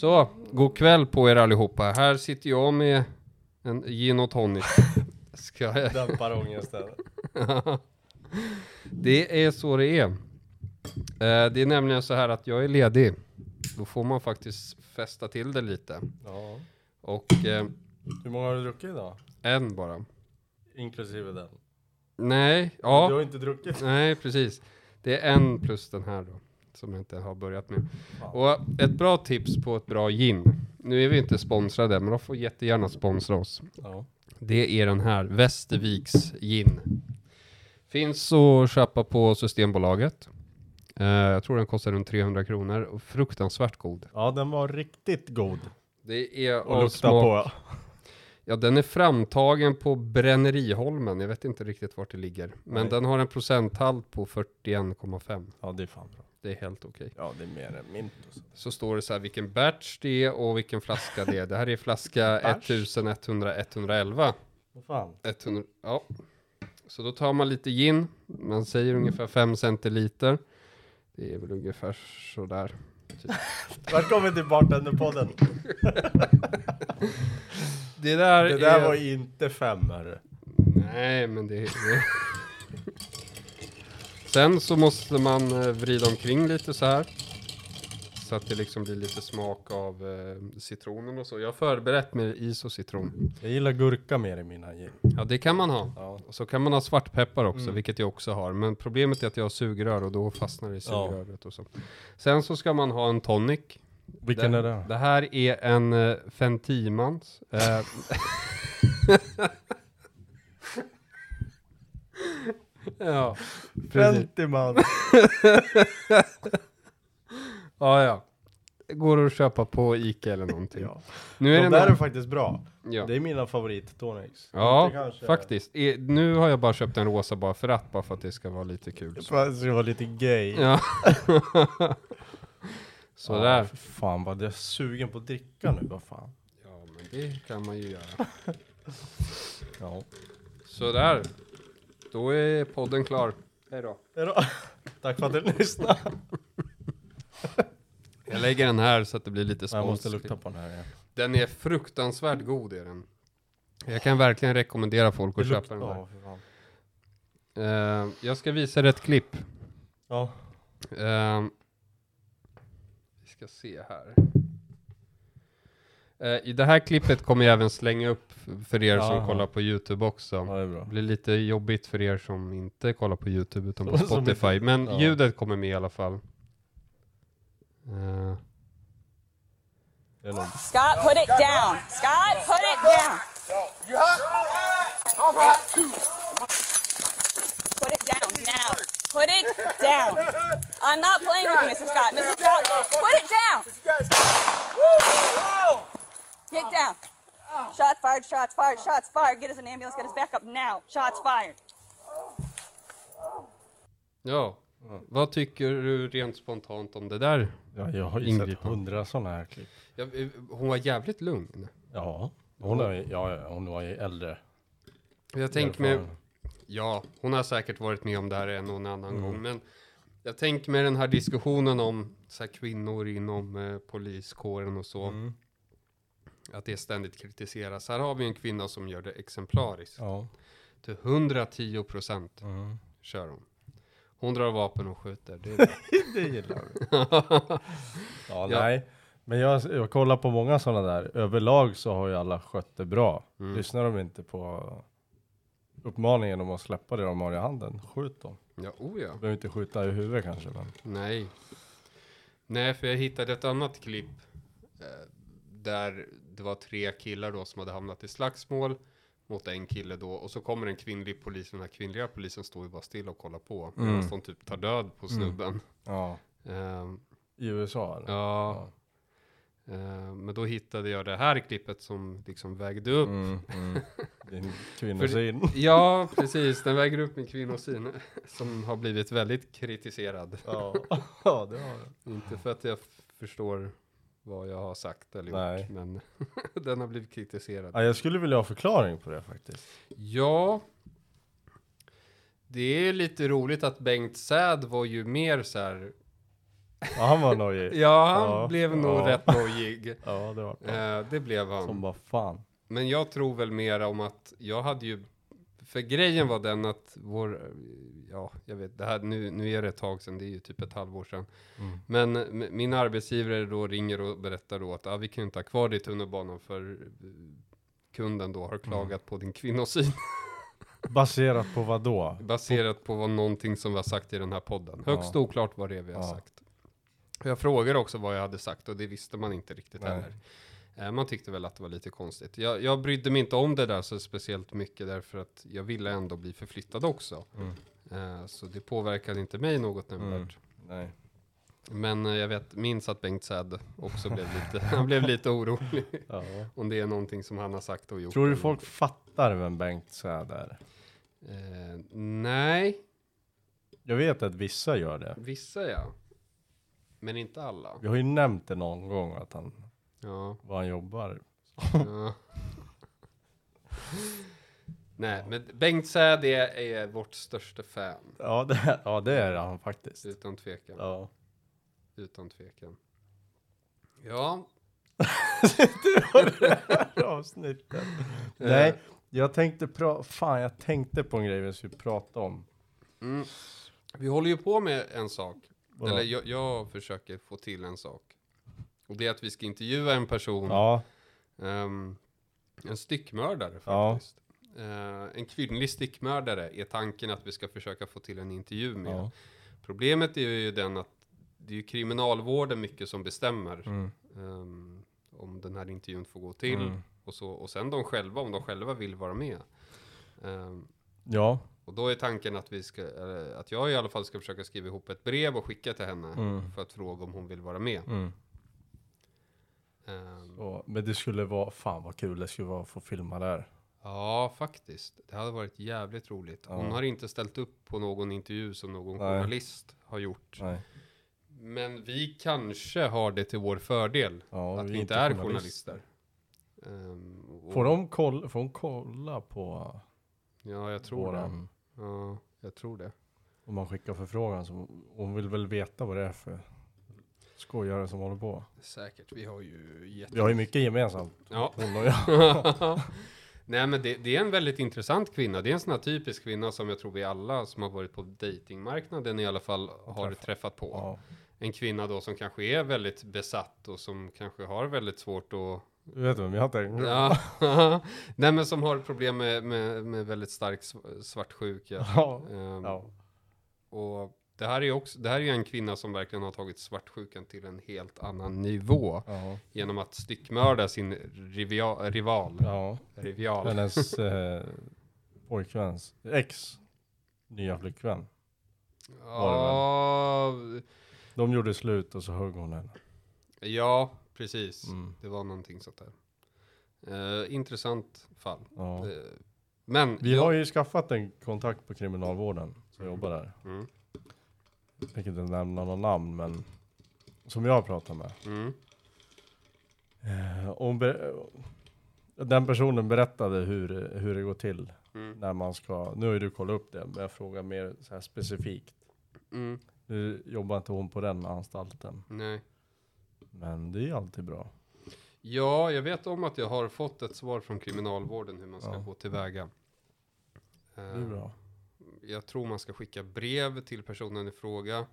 Så, god kväll på er allihopa. Här sitter jag med en gin och tonic. Ska jag... Dämpar ångesten. Det är så det är. Eh, det är nämligen så här att jag är ledig. Då får man faktiskt festa till det lite. Ja. Och eh, Hur många har du druckit idag? en bara. Inklusive den. Nej, Du har ja, inte druckit? nej precis. Det är en plus den här då. Som jag inte har börjat med. Och ett bra tips på ett bra gin. Nu är vi inte sponsrade, men de får jättegärna sponsra oss. Ja. Det är den här, Västerviks gin. Finns att köpa på Systembolaget. Eh, jag tror den kostar runt 300 kronor och fruktansvärt god. ja, den var riktigt god Det är av lukta smak- på. Ja, den är framtagen på Bränneriholmen. Jag vet inte riktigt vart det ligger. Men Nej. den har en procenthalt på 41,5. Ja, det är fan bra. Det är helt okej. Ja, det är mer än mint och så. Så står det så här vilken batch det är och vilken flaska det är. Det här är flaska Batch? 1100 111. Vad fan? 100, ja. Så då tar man lite gin. Man säger ungefär 5 centiliter. Det är väl ungefär sådär. Välkommen till Bartenderpodden. Det där, Det där är... var inte fem hörru. Nej, men det... det... Sen så måste man eh, vrida omkring lite så här. Så att det liksom blir lite smak av eh, citronen och så. Jag har förberett med is och citron. Jag gillar gurka mer i mina gin. Ja, det kan man ha. Ja. Och så kan man ha svartpeppar också, Mm. vilket jag också har. Men problemet är att jag har sugrör och då fastnar det i Ja. sugröret och så. Sen så ska man ha en tonic. Vilken det, är det? Det här är en uh, Fentimans. Eh, ja, precis. 50 man. Ja, ja. Det Går att köpa på Ica eller någonting. ja. Nu är De den där här- är faktiskt bra. ja. Det är mina favorit-tonics. Ja, Inte kanske- faktiskt. E, nu har jag bara köpt en rosa bara för att, bara för att det ska vara lite kul. För att det ska vara lite gay. Ja. Sådär. Ja, fan vad jag är sugen på att dricka nu, vad fan. Ja, men det kan man ju göra. Ja. Sådär. Då är podden klar. Hej då. Hejdå. Tack för att du lyssnade. Jag lägger den här så att det blir lite Jag måste lukta på den här. Ja. Den är fruktansvärt god är den. Jag kan verkligen rekommendera folk att köpa luktar- den där. Ja, fan. Eh, jag ska visa dig ett klipp. Ja. Eh, vi ska se här. Eh, I det här klippet kommer jag även slänga upp för er som Jaha. kollar på YouTube också. ja, det. Det blir lite jobbigt för er som inte kollar på YouTube utan på Som Spotify. Men ja. ljudet kommer med i alla fall. Nog... Scott, put it down. Scott, put it down. Put it down now. Put it down. I'm not playing with you, Mr. Scott. Mr. Scott, put it down. Get down. Shots fired, shots fired, shots fired. Get us an ambulance, get us back up now. Shots fired. ja, vad tycker du rent spontant om det där? Ja, jag har ju sett hundra sådana här klipp. Ja, eh, hon var jävligt lugn. Ja. Hon, är, ja, ja, hon var ju äldre. Jag tänker mig, Erfaren. ja, hon har säkert varit med om det här en och en annan Mm. gång, men jag tänker med den här diskussionen om så här, kvinnor inom eh, poliskåren och så, Mm. Att det ständigt kritiseras. Här har vi en kvinna som gör det exemplariskt. Ja. Till 110 procent Mm. kör hon. Hon drar vapen och skjuter. Det det gillar vi. ja, nej. Men jag, jag kollar på många sådana där. Överlag så har ju alla skött det bra. Mm. Lyssnar de inte på uppmaningen om att släppa det de har i handen, skjut dem. ja, oh ja. Behöver inte skjuta i huvudet kanske, men Nej. Nej, för jag hittade ett annat klipp eh, där det var tre killar då som hade hamnat i slagsmål mot en kille då och så kommer en kvinnlig polis och den här kvinnliga polisen står ju bara still och kollar på Mm. medan de typ tar död på snubben. ja. Ehm, I USA eller? ja. Ehm, men då hittade jag det här klippet som liksom vägde upp. Mm, mm. Din kvinnosyn. Ja, precis. Den väger upp min kvinnosyn som har blivit väldigt kritiserad. ja. ja, det har det. Inte för att jag förstår vad jag har sagt eller Nej. gjort, men den har blivit kritiserad. Ja, jag skulle vilja ha förklaring på det faktiskt. Ja, det är lite roligt att Bengt Säd var ju mer så här Ja, han var nojig. Ja, han Ja, blev nog ja. rätt nojig. Ja, det var. Eh, det blev han. Som bara fan. Men jag tror väl mera om att jag hade ju, för grejen var den att vår, ja, jag vet, det här, nu, nu är det ett tag sedan, det är ju typ ett halvår sedan. Mm. Men min arbetsgivare då ringer och berättar då att ah, vi kan inte ha kvar dig i tunnelbanan för eh, kunden då har klagat på din kvinnosyn. Baserat på vad då? Baserat på vad någonting som var sagt i den här podden. Högst Ja. oklart vad det är vi har Ja. sagt. Jag frågade också vad jag hade sagt och det visste man inte riktigt Nej. heller. Eh, Man tyckte väl att det var lite konstigt. Jag, jag brydde mig inte om det där så speciellt mycket därför att jag ville ändå bli förflyttad också. Mm. Eh, Så det påverkade inte mig något nämnvärt. Nej. Men eh, jag vet, minns att Bengt Säd också blev lite, han blev lite orolig. Ja. Om det är någonting som han har sagt och gjort. Tror du folk fattar vem Bengt Säd är? Eh, nej, Jag vet att vissa gör det. vissa ja. Men inte alla. Vi har ju nämnt det någon gång att han, Ja. var han jobbar. ja. Nej, men Bengt Säd är, vårt största fan. Ja det, ja, det är han faktiskt. Utan tvekan. Ja. Utan tvekan. Ja, Avsnittet. Nej, jag tänkte pra- fan jag tänkte på en grej vi skulle prata om. mm. vi håller ju på med en sak. Vadå? Eller jag, jag försöker få till en sak. Och det är att vi ska intervjua en person. Ja, Ehm, en styckmördare Ja. faktiskt. Eh, en kvinnlig styckmördare är tanken att vi ska försöka få till en intervju med. ja. Problemet är ju den att det är ju kriminalvården mycket som bestämmer Mm. ehm, om den här intervjun får gå till. Mm. Och, så, och sen de själva, om de själva vill vara med. Ehm, Ja. och då är tanken att, vi ska, att jag i alla fall ska försöka skriva ihop ett brev och skicka till henne. Mm. För att fråga om hon vill vara med. Mm. Ehm, Och, men det skulle vara, fan vad kul det skulle vara att få filma där. Ja, faktiskt. Det hade varit jävligt roligt. Hon Ja. har inte ställt upp på någon intervju som någon Nej. journalist har gjort. Nej. Men vi kanske har det till vår fördel. Ja, att vi vi inte är journalister. journalister. Och- Får de kolla, får hon kolla på Ja, jag tror det. våran, Ja, jag tror det. om man skickar förfrågan så hon vill väl veta vad det är för skojare som håller på. Säkert. Vi har ju jätte... Vi har ju mycket gemensamt, Ja. hon och jag. Nej men det, det är en väldigt intressant kvinna. Det är en sån här typisk kvinna som jag tror vi alla som har varit på datingmarknaden i alla fall har Träffat. träffat på. Ja. En kvinna då som kanske är väldigt besatt och som kanske har väldigt svårt att Du vet vem jag tänker? Ja, nej men som har problem med, med, med väldigt stark sv- svartsjuka. Ja. Ehm, ja. Och det här är också, det här är en kvinna som verkligen har tagit svartsjukan till en helt annan nivå. Ja. Genom att styckmörda sin rivia, rival. ja. Rival. Hennes eh, pojkväns, ex, nya flickvän. Ja, De gjorde slut och så högg hon henne. ja, precis. Mm. Det var någonting sånt där. Eh, intressant fall. Ja. Eh, men Vi jag- har ju skaffat en kontakt på kriminalvården som jobbar där. Mm, Jag tänker inte nämna någon namn men som jag har pratat med. mm, Eh, och den personen berättade hur, hur det går till mm, när man ska, nu har ju du kollat upp det, men jag frågar mer så här specifikt. mm, Nu jobbar inte hon på den anstalten, nej. men det är alltid bra. Ja, jag vet om att jag har fått ett svar från kriminalvården hur man ska Ja. gå tillväga. Det är Eh, bra. Jag tror man ska skicka brev till personen i fråga.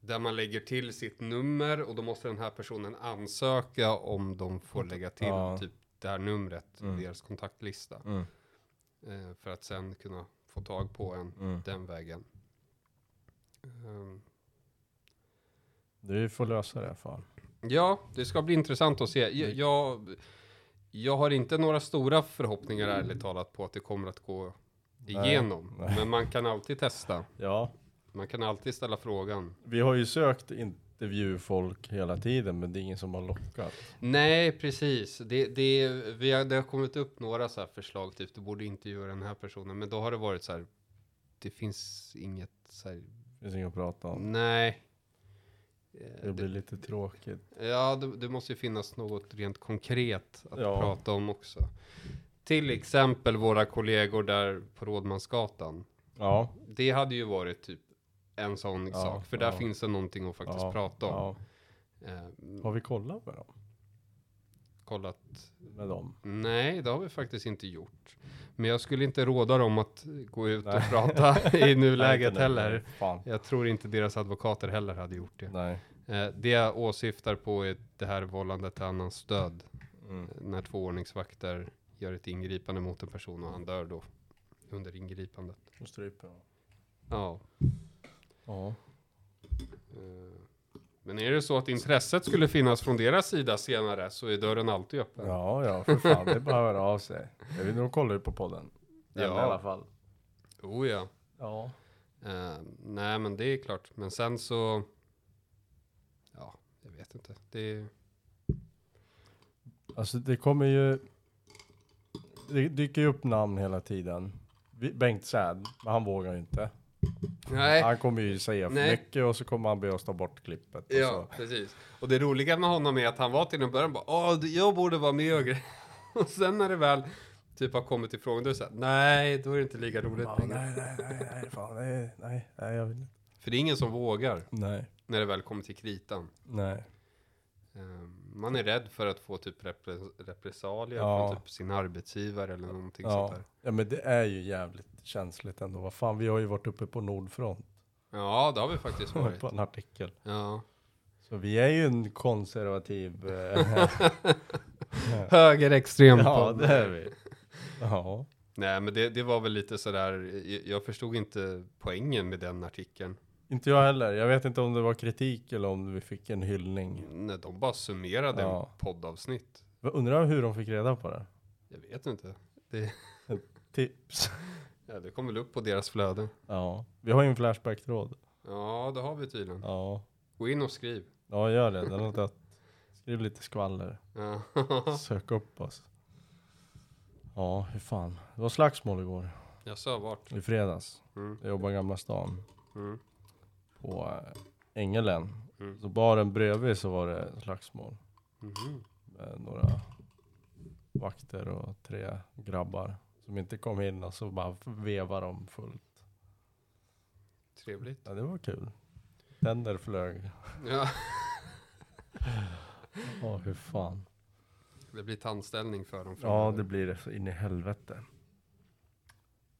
Där man lägger till sitt nummer och då måste den här personen ansöka om de får lägga till Ja. typ det här numret Mm. i deras kontaktlista. Mm. Eh, för att sen kunna få tag på en Mm. den vägen. Ehm, Vi får lösa det fan. Ja, det ska bli intressant att se. Jag, jag, jag har inte några stora förhoppningar ärligt talat på att det kommer att gå igenom. nej. Men man kan alltid testa. Ja, Man kan alltid ställa frågan. vi har ju sökt intervjufolk hela tiden, men det är ingen som har lockat. Nej, precis. Det, det, vi har, det har kommit upp några så här förslag, typ du borde inte göra den här personen. Men då har det varit så här, det finns inget så här, Det finns inget att prata om. nej. Det blir lite tråkigt. Ja, det, det måste ju finnas något rent konkret att Ja. prata om också. Till exempel våra kollegor där på Rådmansgatan. Ja, Det hade ju varit typ en sån Ja, sak. För där ja. finns det någonting att faktiskt prata om. Eh, Har vi kollat med dem? kollat. Med dem? Nej, det har vi faktiskt inte gjort. Men jag skulle inte råda dem att gå ut och Nej. prata i nuläget Nej, heller. Fan. Jag tror inte deras advokater heller hade gjort det. Nej. Eh, det jag åsyftar på är det här vållande till annans död. Mm. När två ordningsvakter gör ett ingripande mot en person och han dör då under ingripandet. Och stryper. Ja. Ja. eh, Men är det så att intresset skulle finnas från deras sida senare så är dörren alltid öppen. Ja, ja, för fan. Det är bara att höra av sig. Jag vill nog kolla på podden. Den Ja. i alla fall. Oh ja. Ja. Eh, nej men det är klart. Men sen så. Ja, jag vet inte. Det Alltså det kommer ju... Det dyker ju upp namn hela tiden. Bengt Säd, men han vågar ju inte. Nej. Han kommer ju säga för Nej. mycket och så kommer han be oss ta bort klippet. Och Ja, så. precis. Och det roliga med honom är att han var till en början bara Åh, jag borde vara med och grejer. Och sen när det väl typ har kommit till frågan, då är det nej, då är det inte lika roligt Ja, längre. nej, nej, nej, nej, fan, nej, nej, nej, jag vill inte. För det är ingen som vågar Nej, när det väl kommer till kritan. nej. Ehm, Man är rädd för att få typ repre- repressalier Ja. från typ sin arbetsgivare eller någonting Ja. sånt där. ja, men det är ju jävligt känsligt ändå. Vad fan, vi har ju varit uppe på Nordfront Ja, det har vi faktiskt varit. på en artikel. Ja. Så vi är ju en konservativ... eh, Högerextrem ja, det är vi. Ja. Nej, men det, det var väl lite sådär, jag förstod inte poängen med den artikeln. Inte jag heller. Jag vet inte om det var kritik eller om vi fick en hyllning. När de bara summerade Ja. en poddavsnitt. Jag undrar hur de fick reda på det. Jag vet inte. Det, Tips. ja, det kom väl upp på deras flöde. Ja, vi har ju en Flashback-tråd. Ja, det har vi tydligen. Ja. Gå in och skriv. ja, gör det. Den har dött. Skriv lite skvaller. Ja. Sök upp oss. Ja, hur fan. Det var slagsmål igår. Jag sa vart. I fredags. Mm. Jag jobbar i Gamla stan. Mm. På Ängelen. Mm. Så baren bredvid så var det slagsmål. Mhm. Med några vakter och tre grabbar. Som inte kom in och så bara vevade de fullt. Trevligt. Ja, det var kul. Tänder flög. Ja, Ja, hur fan. det blir tandställning för dem. Ja, det blir det så in i helvete.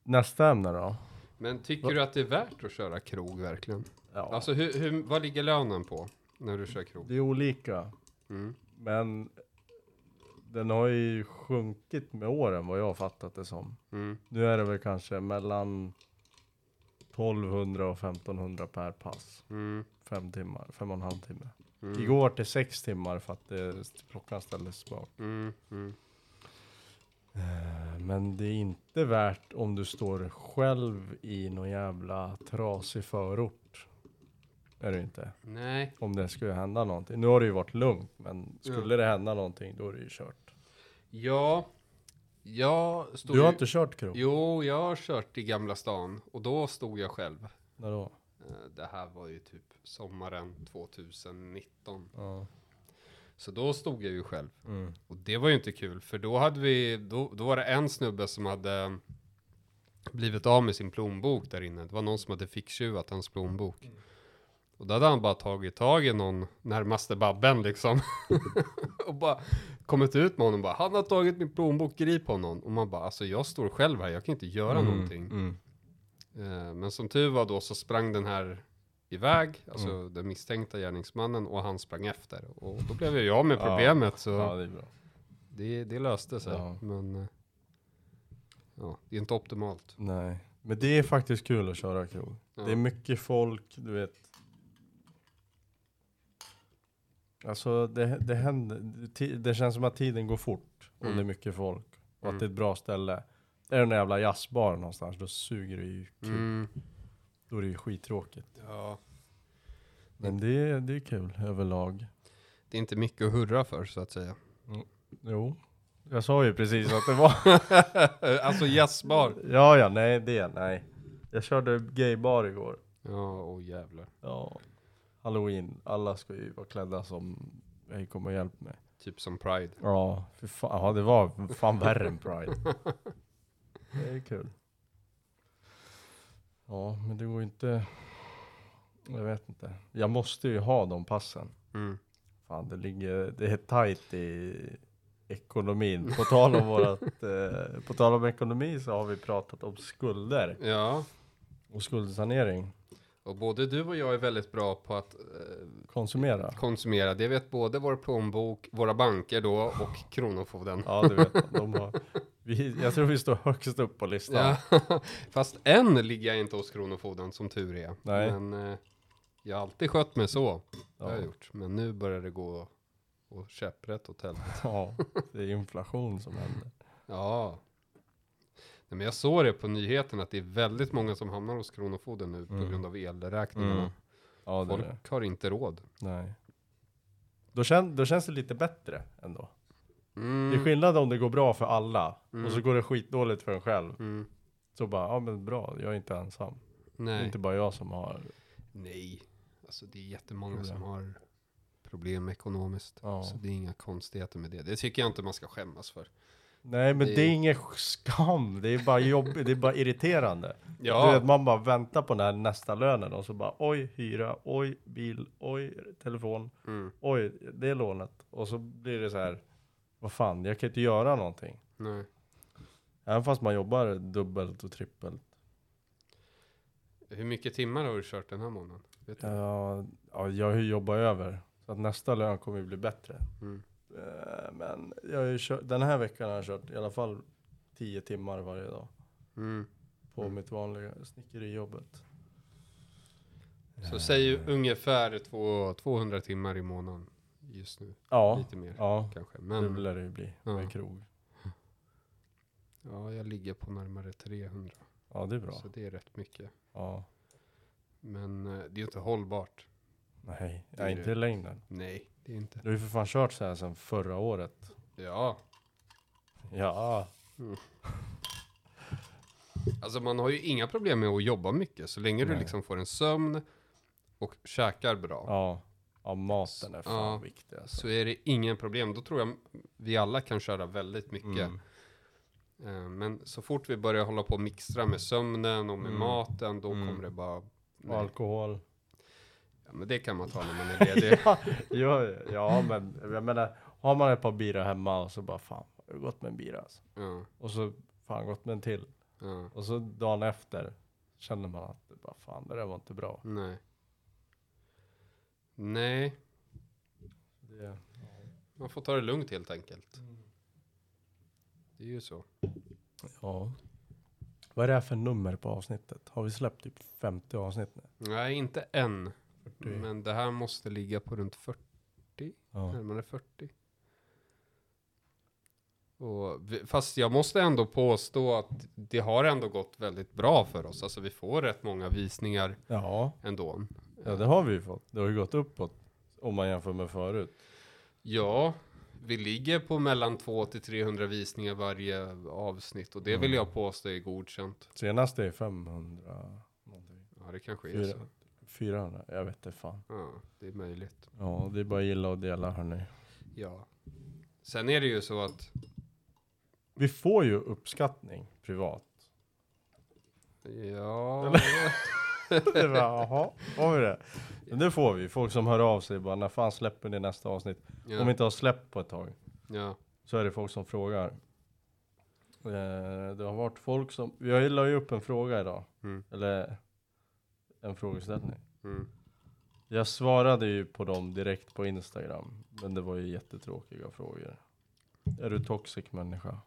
Nästa ämne då? Men tycker du att det är värt att köra krog verkligen? Ja, Alltså, hur, hur, vad ligger lönen på när du kör krog? det är olika. Mm. Men den har ju sjunkit med åren vad jag har fattat det som. Mm. Nu är det väl kanske mellan 1200 och 1500 per pass. Mm. Fem timmar, fem och en halv timme. Mm. Igår till sex timmar för att det, klockan ställdes bak. Mm. Mm. Eh, Men det är inte värt om du står själv i någon jävla trasig förort. Är det inte. Nej, Om det skulle hända någonting. Nu har det ju varit lugnt, men skulle det hända någonting då är det ju kört. ja. Jag stod Du har ju- inte kört krog? Jo, jag har kört i Gamla stan och då stod jag själv. När då? Eh, Det här var ju typ sommaren 2019. Ja. Så då stod jag ju själv. Mm. Och det var ju inte kul, för då hade vi, då, då var det en snubbe som hade blivit av med sin plånbok där inne. Det var någon som hade ficktjuvat hans plånbok. Och då hade han bara tagit tag i någon närmaste babben liksom. och bara kommit ut med honom bara, han har tagit min plånbok, grip honom. Och man bara, alltså jag står själv här, jag kan inte göra någonting. Mm. Eh, Men som tur var då så sprang den här iväg, alltså Mm. den misstänkta gärningsmannen, och han sprang efter. Och då blev jag av med Ja. problemet, så Ja, det är bra. det, det löste sig. Ja. Men eh, ja, det är inte optimalt. Nej, men det är faktiskt kul att köra krog. Ja. Det är mycket folk, du vet. Alltså det, det händer, det, känns som att tiden går fort och Mm. det är mycket folk. Och Mm. att det är ett bra ställe. Är det en jävla jazzbar någonstans, då suger det ju kul. Mm. Då är det ju skittråkigt. Ja, Men det, är- det är kul överlag. det är inte mycket att hurra för så att säga. Jo, jag sa ju precis att det var. alltså jazzbar. ja, ja, nej det, nej. Jag körde gaybar igår. Ja, åh jävlar. Ja. Halloween, alla ska ju vara klädda som Hej kom och hjälp mig. Typ som Pride. Ja, för fan, ja det var fan värre än Pride. Det är kul. Ja, men det går inte. Jag vet inte. Jag måste ju ha de passen. Mm. Fan, det ligger, det är tajt i ekonomin. På tal om vårat, eh, på tal om ekonomi så har vi pratat om skulder Ja, och skuldsanering. och både du och jag är väldigt bra på att eh, Konsumera. konsumera. Det vet både vår plånbok, våra banker då och Kronofogden. Ja, du vet. De har, vi, jag tror vi står högst upp på listan. Ja. Fast än ligger jag inte hos Kronofogden som tur är. Nej. Men eh, jag har alltid skött mig så. Det har Ja. jag gjort. Men nu börjar det gå och käpprätt åt helvete. Ja, det är inflation som händer. Ja. Nej, men jag såg det på nyheten att det är väldigt många som hamnar hos Kronofogden nu på Mm. grund av elräkningarna. Mm. Ja. Folk har inte råd. Nej. Då, kän, då känns det lite bättre ändå. Mm. Det är skillnad om det går bra för alla Mm. och så går det skitdåligt för en själv. Mm. Så bara, ja men bra, jag är inte ensam. Det är Nej. inte bara jag som har, Nej. Alltså det är jättemånga Problem. som har problem ekonomiskt. Ja. Så det är inga konstigheter med det. Det tycker jag inte man ska skämmas för. nej men Det- det är ingen skam, det är bara jobbigt, det är bara irriterande. Ja. Du vet, man bara väntar på den här nästa lönen och så bara, oj hyra, oj bil, oj telefon, Mm. oj det är lånet. Och så blir det så här, vad fan, jag kan inte göra någonting. Nej. Även fast man jobbar dubbelt och trippelt. Hur mycket timmar har du kört den här månaden? Vet du? Ja, ja, jag har ju jobbat över. Så att nästa lön kommer ju bli bättre. Mm. Eh, Men jag har ju kört, den här veckan har jag kört i alla fall 10 timmar varje dag. Mm. På Mm. mitt vanliga snickerijobbet. Så säg ju ungefär två, 200 timmar i månaden just nu. Ja, Lite mer ja kanske. det Men lär det ju bli Ja. med krog. ja, jag ligger på närmare 300. Ja, det är bra. Så det är rätt mycket. Ja, Men eh, det är ju inte hållbart. nej, Det är inte det. i längden. Nej, det är inte. Du har ju för fan kört så här sedan förra året. Ja, Ja, alltså man har ju inga problem med att jobba mycket. Så länge du Nej. liksom får en sömn och käkar bra. ja. Ja, maten är fan Ja. viktig alltså. Så är det ingen problem. Då tror jag vi alla kan köra väldigt mycket. Mm. Eh, Men så fort vi börjar hålla på och mixtra med sömnen och med Mm. maten, då Mm. kommer det bara... Nej. alkohol. Ja, men det kan man ta när man är ledig. ja, ja, ja, men jag menar, har man ett par bira hemma och så bara fan, det har gått med en bira alltså. ja, Och så fan gått med en till. ja, Och så dagen efter känner man att det bara fan, det där var inte bra. nej. Nej, Det, man får ta det lugnt helt enkelt. Det är ju så. ja. Vad är det här för nummer på avsnittet? Har vi släppt typ 50 avsnitt nu? Nej, inte än. 40? Men det här måste ligga på runt 40, Ja. närmare 40. Och fast jag måste ändå påstå att det har ändå gått väldigt bra för oss. Alltså vi får rätt många visningar ja, ändå. Ja, det har vi ju fått. Det har ju gått uppåt om man jämför med förut. Ja, vi ligger på mellan 200 till 300 visningar varje avsnitt och det vill Mm. jag påstå är godkänt. Senast är 500 någonting. Ja, det kanske är så. 400, jag vet inte fan. Ja, det är möjligt. Ja, det är bara att gilla och dela hörni. Ja. Sen är det ju så att, Vi får ju uppskattning privat. ja, det var, jaha, har vi det? Men det får vi. Folk som hör av sig bara, när fan släpper ni nästa avsnitt? Om vi ja, inte har släppt på ett tag. ja, Så är det folk som frågar. Eh, Det har varit folk som, jag la ju upp en fråga idag. Mm. Eller en frågeställning. mm, Jag svarade ju på dem direkt på Instagram. Men det var ju jättetråkiga frågor. Är du toxic människa?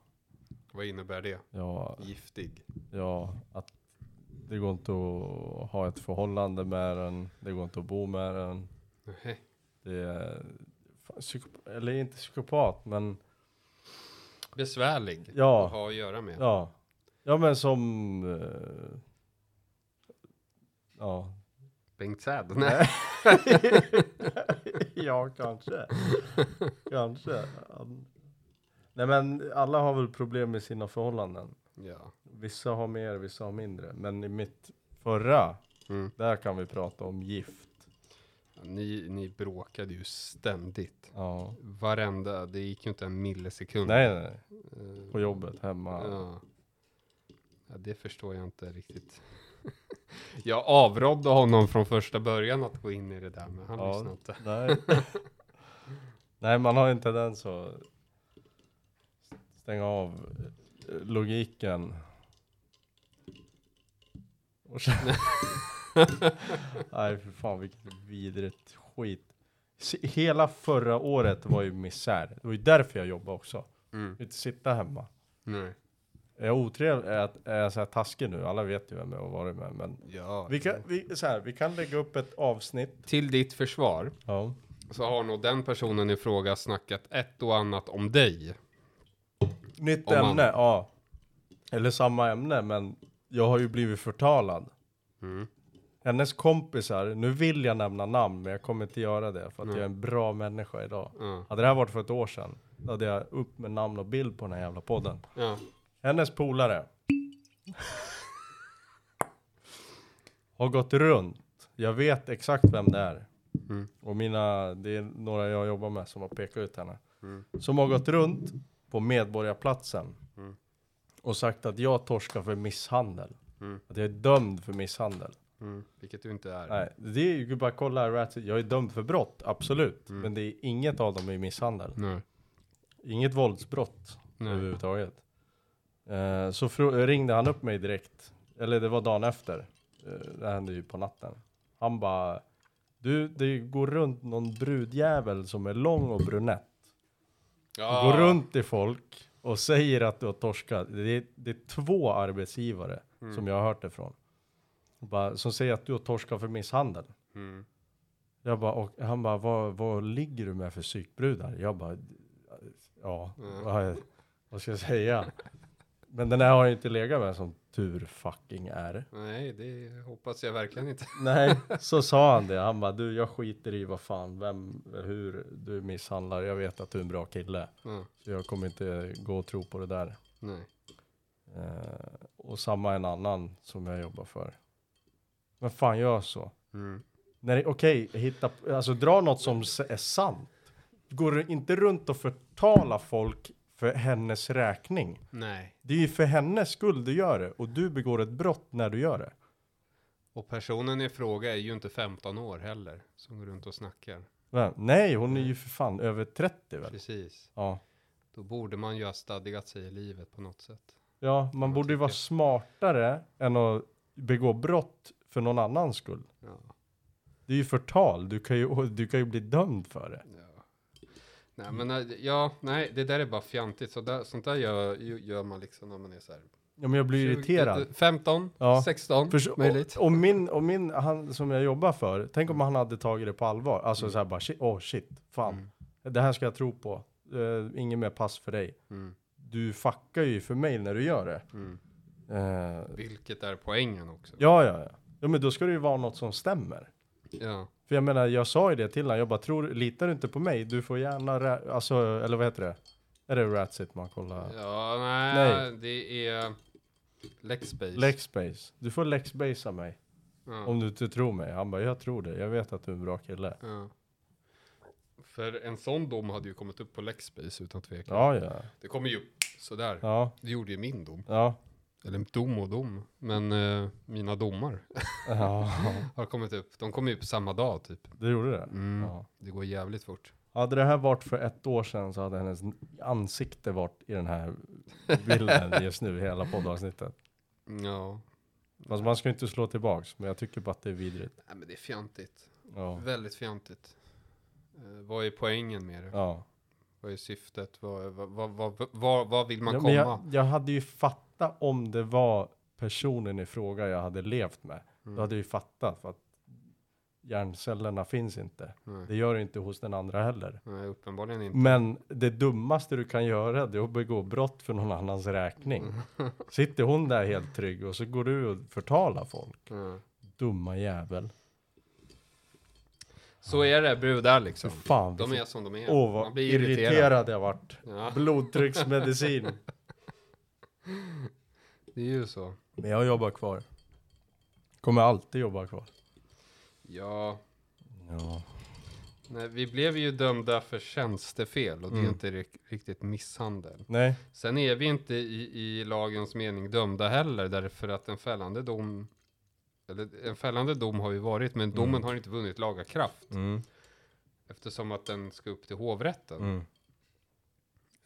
vad innebär det? Ja, Giftig? ja, att det går inte att ha ett förhållande med den. Det går inte att bo med den. Nej. Det är, eller inte psykopat, men Besvärlig Ja. att ha att göra med. ja. Ja men som, eh, ja. Bengt Säd? Nej. ja, kanske. kanske. Nej men alla har väl problem med sina förhållanden. Ja. Vissa har mer, vissa har mindre. Men i mitt förra, Mm. där kan vi prata om gift. Ni, ni bråkade ju ständigt. Ja. Varenda, det gick ju inte en millisekund. Nej, nej. Eh, På jobbet, hemma. Ja. ja, det förstår jag inte riktigt. Jag avrådde honom från första början att gå in i det där, men han Ja. lyssnade inte. Nej. Nej, man har inte den så stänga av logiken. Och sen... Nej, för fan vilket vidrigt skit. Se- Hela förra året var ju misär. Det var ju därför jag jobbade också. Mm. Inte sitta hemma. Nej. Är jag otrevlig? Är jag, är jag så här taskig nu? Alla vet ju vem jag har varit med. Men Ja. vi kan, vi, så här, vi kan lägga upp ett avsnitt. Till ditt försvar Ja. så har nog den personen i fråga snackat ett och annat om dig. Nytt Om man- ämne, ja. Eller samma ämne, men jag har ju blivit förtalad. Mm. Hennes kompisar, nu vill jag nämna namn, men jag kommer inte göra det för att jag är en bra människa idag. Ja. Hade det här varit för ett år sedan, då hade jag upp med namn och bild på den här jävla podden. Ja. Hennes polare har gått runt. Jag vet exakt vem det är. Mm. Och mina, det är några jag jobbar med som har pekat ut henne. Mm. Som har gått runt på Medborgarplatsen. Och sagt att jag torskar för misshandel. Mm. Att jag är dömd för misshandel. Mm. Vilket du inte är. Nej, det är ju bara kolla Ratchet. Jag är dömd för brott, absolut. Mm. Men det är inget av dem är misshandel. Nej. Inget våldsbrott Nej. överhuvudtaget. Eh, så ringde han upp mig direkt. Eller det var dagen efter. Eh, det hände ju på natten. Han bara Du, det går runt någon brudjävel som är lång och brunett. Ja. Går runt till folk och säger att du har torskat. Det är, det är två arbetsgivare Mm. som jag har hört det från. Bara, som säger att du har torskat för misshandel. Mm. Jag bara, och han bara, vad, vad ligger du med för psykbrudar? Jag bara, ja, Mm. vad, vad ska jag säga? Men den här har inte legat med som tur fucking är. Nej, det hoppas jag verkligen inte. Nej, så sa han det. Han bara, du jag skiter i vad fan, vem, hur du misshandlar. Jag vet att du är en bra kille. Ja. Så jag kommer inte gå och tro på det där. Nej. Eh, och samma en annan som jag jobbar för. Men fan gör så. Mm. Okej, hitta, alltså dra något som är sant. Går du inte runt och förtala folk för hennes räkning. Nej. Det är ju för hennes skull du gör det och du begår ett brott när du gör det. Och personen i fråga är ju inte 15 år heller. Som går runt och snackar. Men, nej, hon är ju för fan över 30 väl? Precis. Ja. Då borde man ju ha stadgat sig i livet på något sätt. Ja, man Jag borde ju vara smartare än att begå brott för någon annans skull. Ja. Det är ju förtal, du kan ju, du kan ju bli dömd för det. ja. Nej men äh, ja, nej det där är bara fjantigt. Så där, sånt där gör, gör man liksom när man är så här. Ja, men jag blir 20, irriterad. 15, Ja. 16 För, möjligt. och, och min, och min, han som jag jobbar för, tänk om han hade tagit det på allvar. Alltså så här bara, shit, oh shit, fan. Mm. Det här ska jag tro på. Uh, ingen mer pass för dig. Mm. Du fuckar ju för mig när du gör det. Mm. Eh, Vilket är poängen också. ja, ja, ja. Ja, men då ska det ju vara något som stämmer. Ja. För jag menar, jag sa ju det till honom. Jag bara, tror, litar du inte på mig? Du får gärna, alltså, eller vad heter det? Är det Ratsit man kollar? Ja, nej, Nej. det är Lexbase. Lexbase. Du får lexbasea mig. ja. Om du inte tror mig. Han bara, jag tror det. Jag vet att du är en bra kille. ja. För en sån dom hade ju kommit upp på Lexbase utan tvekan. Ja, ja. Det kommer ju upp sådär. Ja, Det gjorde ju min dom. ja. Eller dom och dom. Men eh, mina domar Ja, har kommit upp. De kom upp samma dag typ. det gjorde det. Mm. Ja. Det går jävligt fort. Hade det här varit för ett år sedan så hade hennes ansikte varit i den här bilden just nu, hela poddavsnittet. Ja. Fast man ska ju inte slå tillbaks, men jag tycker bara att det är vidrigt. Nej men det är fjantigt. Ja, Väldigt fjantigt. Eh, vad är poängen med det? ja. Vad är syftet? Vad, vad, vad, vad, vad, vill man ja komma? jag, jag hade ju fattat om det var personen i fråga jag hade levt med. Mm. Då hade jag ju fattat för att hjärncellerna finns inte. Nej. Det gör det inte hos den andra heller. Nej, uppenbarligen inte. Men det dummaste du kan göra det är att begå brott för någon annans räkning. Sitter hon där helt trygg och så går du och förtalar folk. Ja. Dumma jävel. Så är det brudar liksom. Fan. De är som de är. Åh vad Man blir irriterad. irriterad. jag vart. Ja, Blodtrycksmedicin. det är ju så. Men jag jobbar kvar. Kommer alltid jobba kvar. Ja, Ja. nej, vi blev ju dömda för tjänstefel och det är Mm. inte rik- riktigt misshandel. Nej. Sen är vi inte i, i lagens mening dömda heller därför att en fällande dom eller en fällande dom har ju varit, men domen Mm. har inte vunnit laga kraft. Mm. Eftersom att den ska upp till hovrätten. Mm.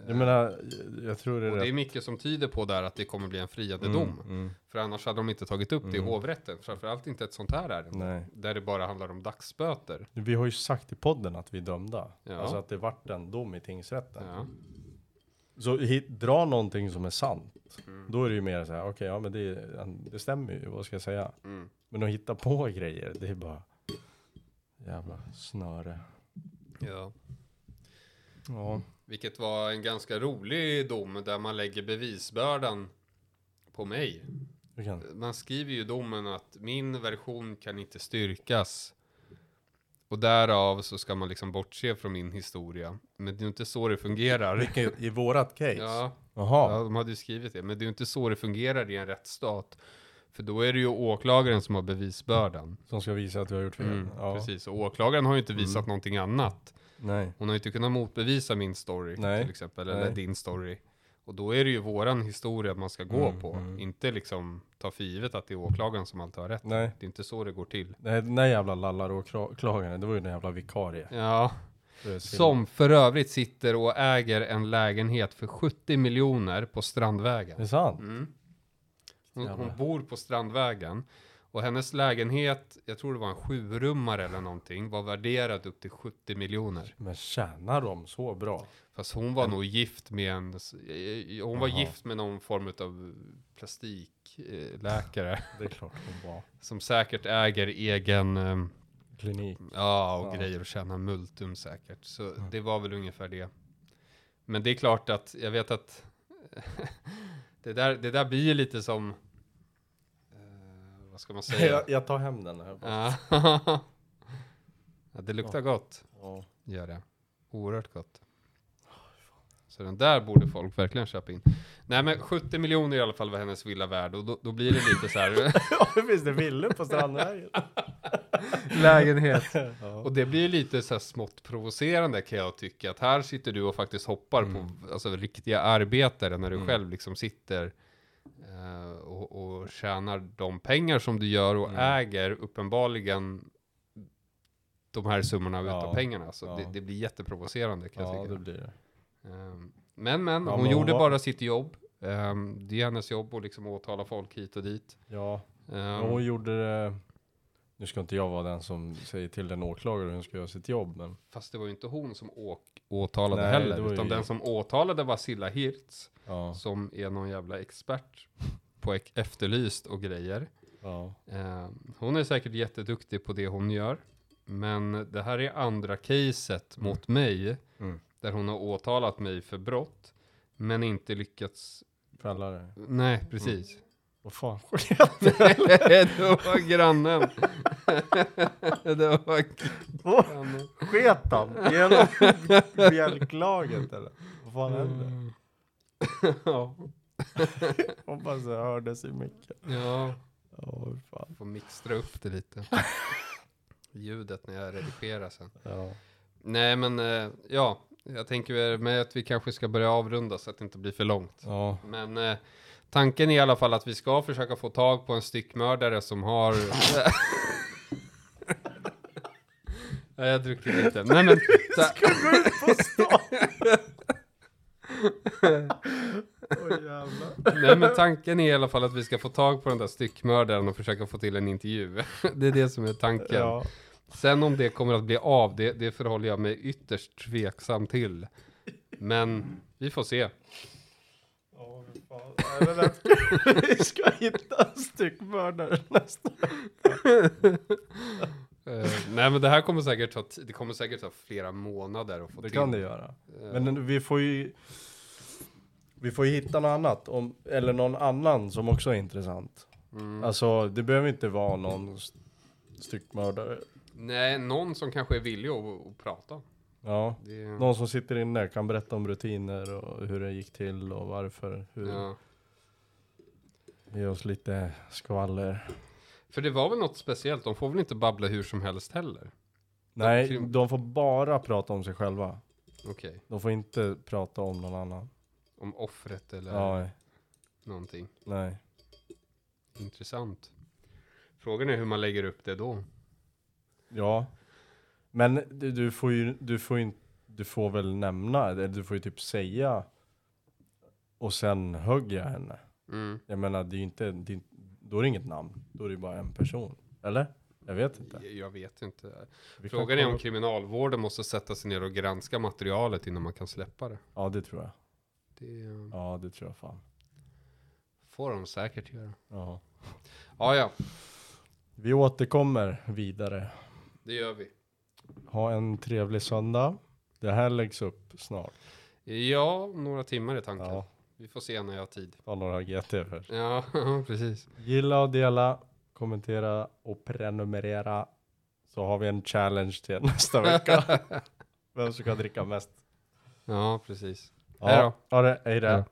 Jag menar, jag tror det är och det är mycket som tyder på där att det kommer bli en friande Mm, dom. mm. För annars hade de inte tagit upp det i Mm. hovrätten. Framförallt inte ett sånt här ärende. Nej. Där det bara handlar om dagsböter. Vi har ju sagt i podden att vi är dömda. Ja. Alltså att det vart en dom i tingsrätten. Ja. Så hit, dra någonting som är sant. Mm. Då är det ju mer så här, okej, ja men det, det stämmer ju, vad ska jag säga? Mm. Men att hitta på grejer, det är bara jävla snöre. ja. Ja. Vilket var en ganska rolig dom där man lägger bevisbördan på mig. Man skriver ju i domen att min version kan inte styrkas. Och därav så ska man liksom bortse från min historia. Men det är ju inte så det fungerar. Vilket, I vårat case? Ja, Jaha. ja, de hade ju skrivit det. Men det är ju inte så det fungerar i en rättsstat. För då är det ju åklagaren som har bevisbördan. Som ska visa att du har gjort fel? Mm, ja. Precis, och åklagaren har ju inte visat Mm. någonting annat. Nej. Hon har ju inte kunnat motbevisa min story Nej. till exempel, eller Nej. din story. Och då är det ju våran historia man ska gå Mm, på. mm. Inte liksom ta för givet att det är åklagaren som alltid har rätt. Nej. Det är inte så det går till. Nej, den där jävla lallaråklagaren, det var ju den jävla vikarie. Ja, som för övrigt sitter och äger en lägenhet för 70 miljoner på Det är Strandvägen. sant? Mm. Hon, hon bor på Strandvägen. Och hennes lägenhet, jag tror det var en sjurummare eller någonting, var värderad upp till 70 miljoner. Men tjänar de så bra? Fast hon var nog gift med en, s- eh, hon var Jaha. gift med någon form av plastikläkare. Det är klart hon var. som säkert äger egen, eh, Klinik. ja och Ja. grejer och tjänar multum säkert. Så Mm. det var väl ungefär det. Men det är klart att, jag vet att det, där, det där blir lite som, eh, vad ska man säga? Jag, jag tar hem den här. bara. Ja. det luktar gott, Ja. gör det. Oerhört gott. Så den där borde folk verkligen köpa in. Nej men 70 miljoner i alla fall var hennes villa värd och då, då blir det lite så här Ja, finns det villor på Strandvägen? lägenhet. Och det blir lite så här smått provocerande kan jag tycka. Att här sitter du och faktiskt hoppar Mm. på alltså, riktiga arbetare när du Mm. själv liksom sitter eh, och, och tjänar de pengar som du gör och Mm. äger uppenbarligen de här summorna Ja. utav pengarna. Så Ja. det, det blir jätteprovocerande kan jag ja, tycka. det blir det. Ehm, men men, Ja, hon men hon gjorde var- bara sitt jobb. Ehm, det är hennes jobb att liksom åtala folk hit och dit. Ja, men hon gjorde det... Nu ska inte jag vara den som säger till den åklagare hur hon ska göra sitt jobb, men... Fast det var ju inte hon som åk, åtalade Nej, heller, utan ju- den som åtalade var Silla Hirtz, Ja, som är någon jävla expert på efterlyst och grejer. ja. Eh, hon är säkert jätteduktig på det hon gör, men det här är andra caset Mm. mot mig, Mm. där hon har åtalat mig för brott, men inte lyckats. Fälla det. Nej, precis. Vad fan det var grannen. det var grannen. Sket han? Genom bjälklaget eller? Vad fan hände? ja. Hoppas det hördes i micken. ja. Hur fan. Får mixtra upp det lite. Ljudet när jag redigerar sen. Ja. Nej men eh, ja, jag tänker med att vi kanske ska börja avrunda så att det inte blir för långt. Ja. Men eh, tanken är i alla fall att vi ska försöka få tag på en styckmördare som har... ja, jag dricker lite. Nej men... Så... Oj jävlar. Nej men tanken är i alla fall att vi ska få tag på den där styckmördaren och försöka få till en intervju. det är det som är tanken. Ja. Sen om det kommer att bli av, det, det förhåller jag mig ytterst tveksam till. Men vi får se. Nej. Vi ska hitta en styckmördare nästa. Eh, nej men det här kommer säkert ta, det kommer säkert ta flera månader att få Det till. kan det göra. Eh, Men vi får ju vi får ju hitta något annat, om, eller någon annan som också är intressant. mm. Alltså det behöver inte vara någon st- styckmördare. Nej, någon som kanske är villig att, att prata. Ja, Det, någon som sitter inne kan berätta om rutiner och hur det gick till och varför. Hur, ja. Ge oss lite skvaller. För det var väl något speciellt, de får väl inte babbla hur som helst heller? Nej, krim- de får bara prata om sig själva. Okej, De får inte prata om någon annan. Om offret eller Ja, någonting. nej. Intressant. Frågan är hur man lägger upp det då. Ja. Men du, du får ju, du får ju inte, du får väl nämna, eller du får ju typ säga och sen högg jag henne. Mm. Jag menar, det är ju inte, det är, då är det inget namn. Då är det bara en person. Eller? Jag vet inte. Jag vet inte. Vi Frågan är om kriminalvården måste sätta sig ner och granska materialet innan man kan släppa det. Ja, det tror jag. Det Ja, det tror jag fan. får de säkert göra. Ja. Ja, ja, Vi återkommer vidare. det gör vi. Ha en trevlig söndag. Det här läggs upp snart. Ja, några timmar i tanken. Ja, Vi får se när jag har tid. ta några GT först. Ja, precis. Gilla och dela, kommentera och prenumerera. Så har vi en challenge till nästa vecka. Vem som kan dricka mest. Ja, precis. Ja, ha det. Hej då. Ja.